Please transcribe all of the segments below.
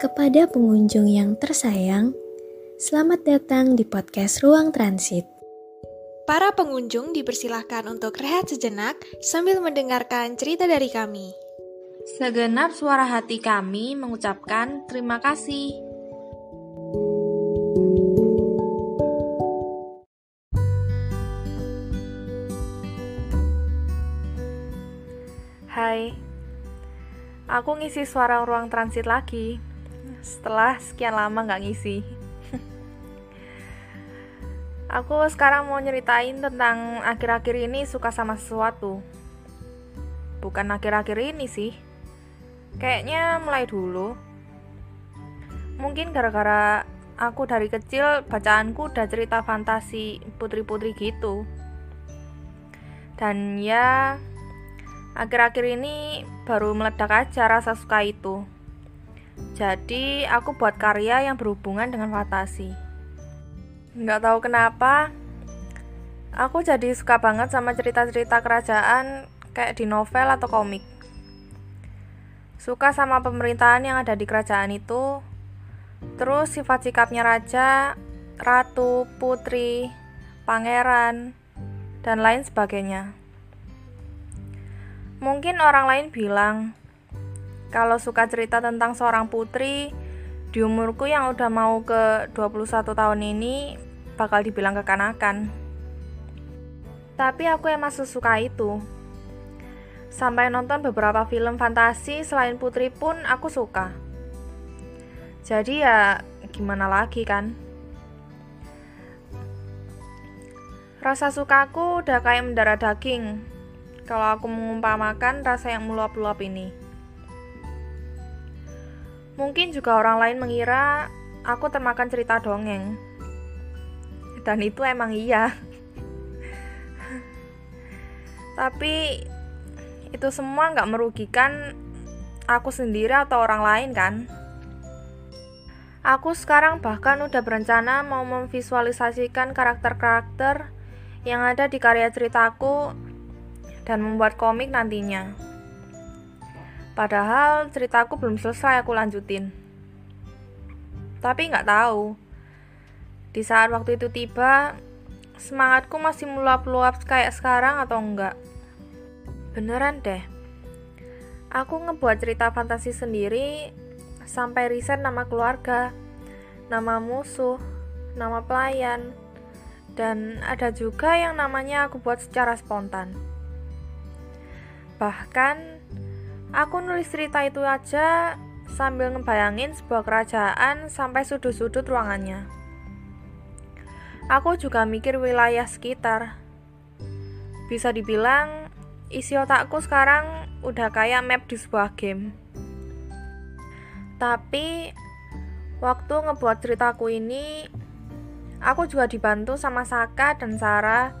Kepada pengunjung yang tersayang, selamat datang di podcast Ruang Transit. Para pengunjung dipersilahkan untuk rehat sejenak sambil mendengarkan cerita dari kami. Segenap suara hati kami mengucapkan terima kasih. Hai, aku ngisi suara ruang transit lagi setelah sekian lama nggak ngisi. Aku sekarang mau nyeritain tentang akhir-akhir ini suka sama sesuatu. Bukan akhir-akhir ini sih. Kayaknya mulai dulu. Mungkin gara-gara aku dari kecil bacaanku udah cerita fantasi putri-putri gitu. Dan ya, akhir-akhir ini baru meledak aja rasa suka itu. Jadi, aku buat karya yang berhubungan dengan fantasi. Nggak tahu kenapa, aku jadi suka banget sama cerita-cerita kerajaan kayak di novel atau komik. Suka sama pemerintahan yang ada di kerajaan itu, terus sifat sikapnya raja, ratu, putri, pangeran, dan lain sebagainya. Mungkin orang lain bilang, kalau suka cerita tentang seorang putri, di umurku yang udah mau ke 21 tahun ini bakal dibilang kekanakan. Tapi aku emang sesuka itu. Sampai nonton beberapa film fantasi selain putri pun aku suka. Jadi ya gimana lagi kan? Rasa sukaku udah kayak mendarah daging. Kalau aku mengumpamakan rasa yang meluap-luap ini. Mungkin juga orang lain mengira aku termakan cerita dongeng. Dan itu emang iya. Tapi itu semua nggak merugikan aku sendiri atau orang lain kan. Aku sekarang bahkan udah berencana mau memvisualisasikan karakter-karakter yang ada di karya ceritaku dan membuat komik nantinya. Padahal ceritaku belum selesai aku lanjutin. Tapi nggak tahu. Di saat waktu itu tiba, semangatku masih meluap-luap kayak sekarang atau enggak. Beneran deh. Aku ngebuat cerita fantasi sendiri sampai riset nama keluarga, nama musuh, nama pelayan, dan ada juga yang namanya aku buat secara spontan. Bahkan Aku nulis cerita itu aja sambil ngebayangin sebuah kerajaan sampai sudut-sudut ruangannya. Aku juga mikir wilayah sekitar. Bisa dibilang, isi otakku sekarang udah kayak map di sebuah game. Tapi, waktu ngebuat ceritaku ini, aku juga dibantu sama Saka dan Sarah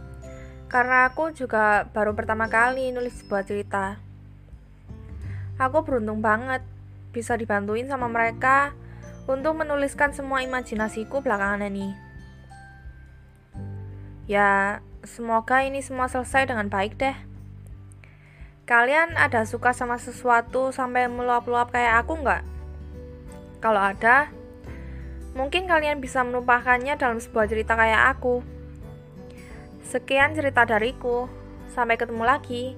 karena aku juga baru pertama kali nulis sebuah cerita. Aku beruntung banget bisa dibantuin sama mereka untuk menuliskan semua imajinasiku belakangan ini. Ya, semoga ini semua selesai dengan baik deh. Kalian ada suka sama sesuatu sampai meluap-luap kayak aku nggak? Kalau ada, mungkin kalian bisa menumpahkannya dalam sebuah cerita kayak aku. Sekian cerita dariku. Sampai ketemu lagi.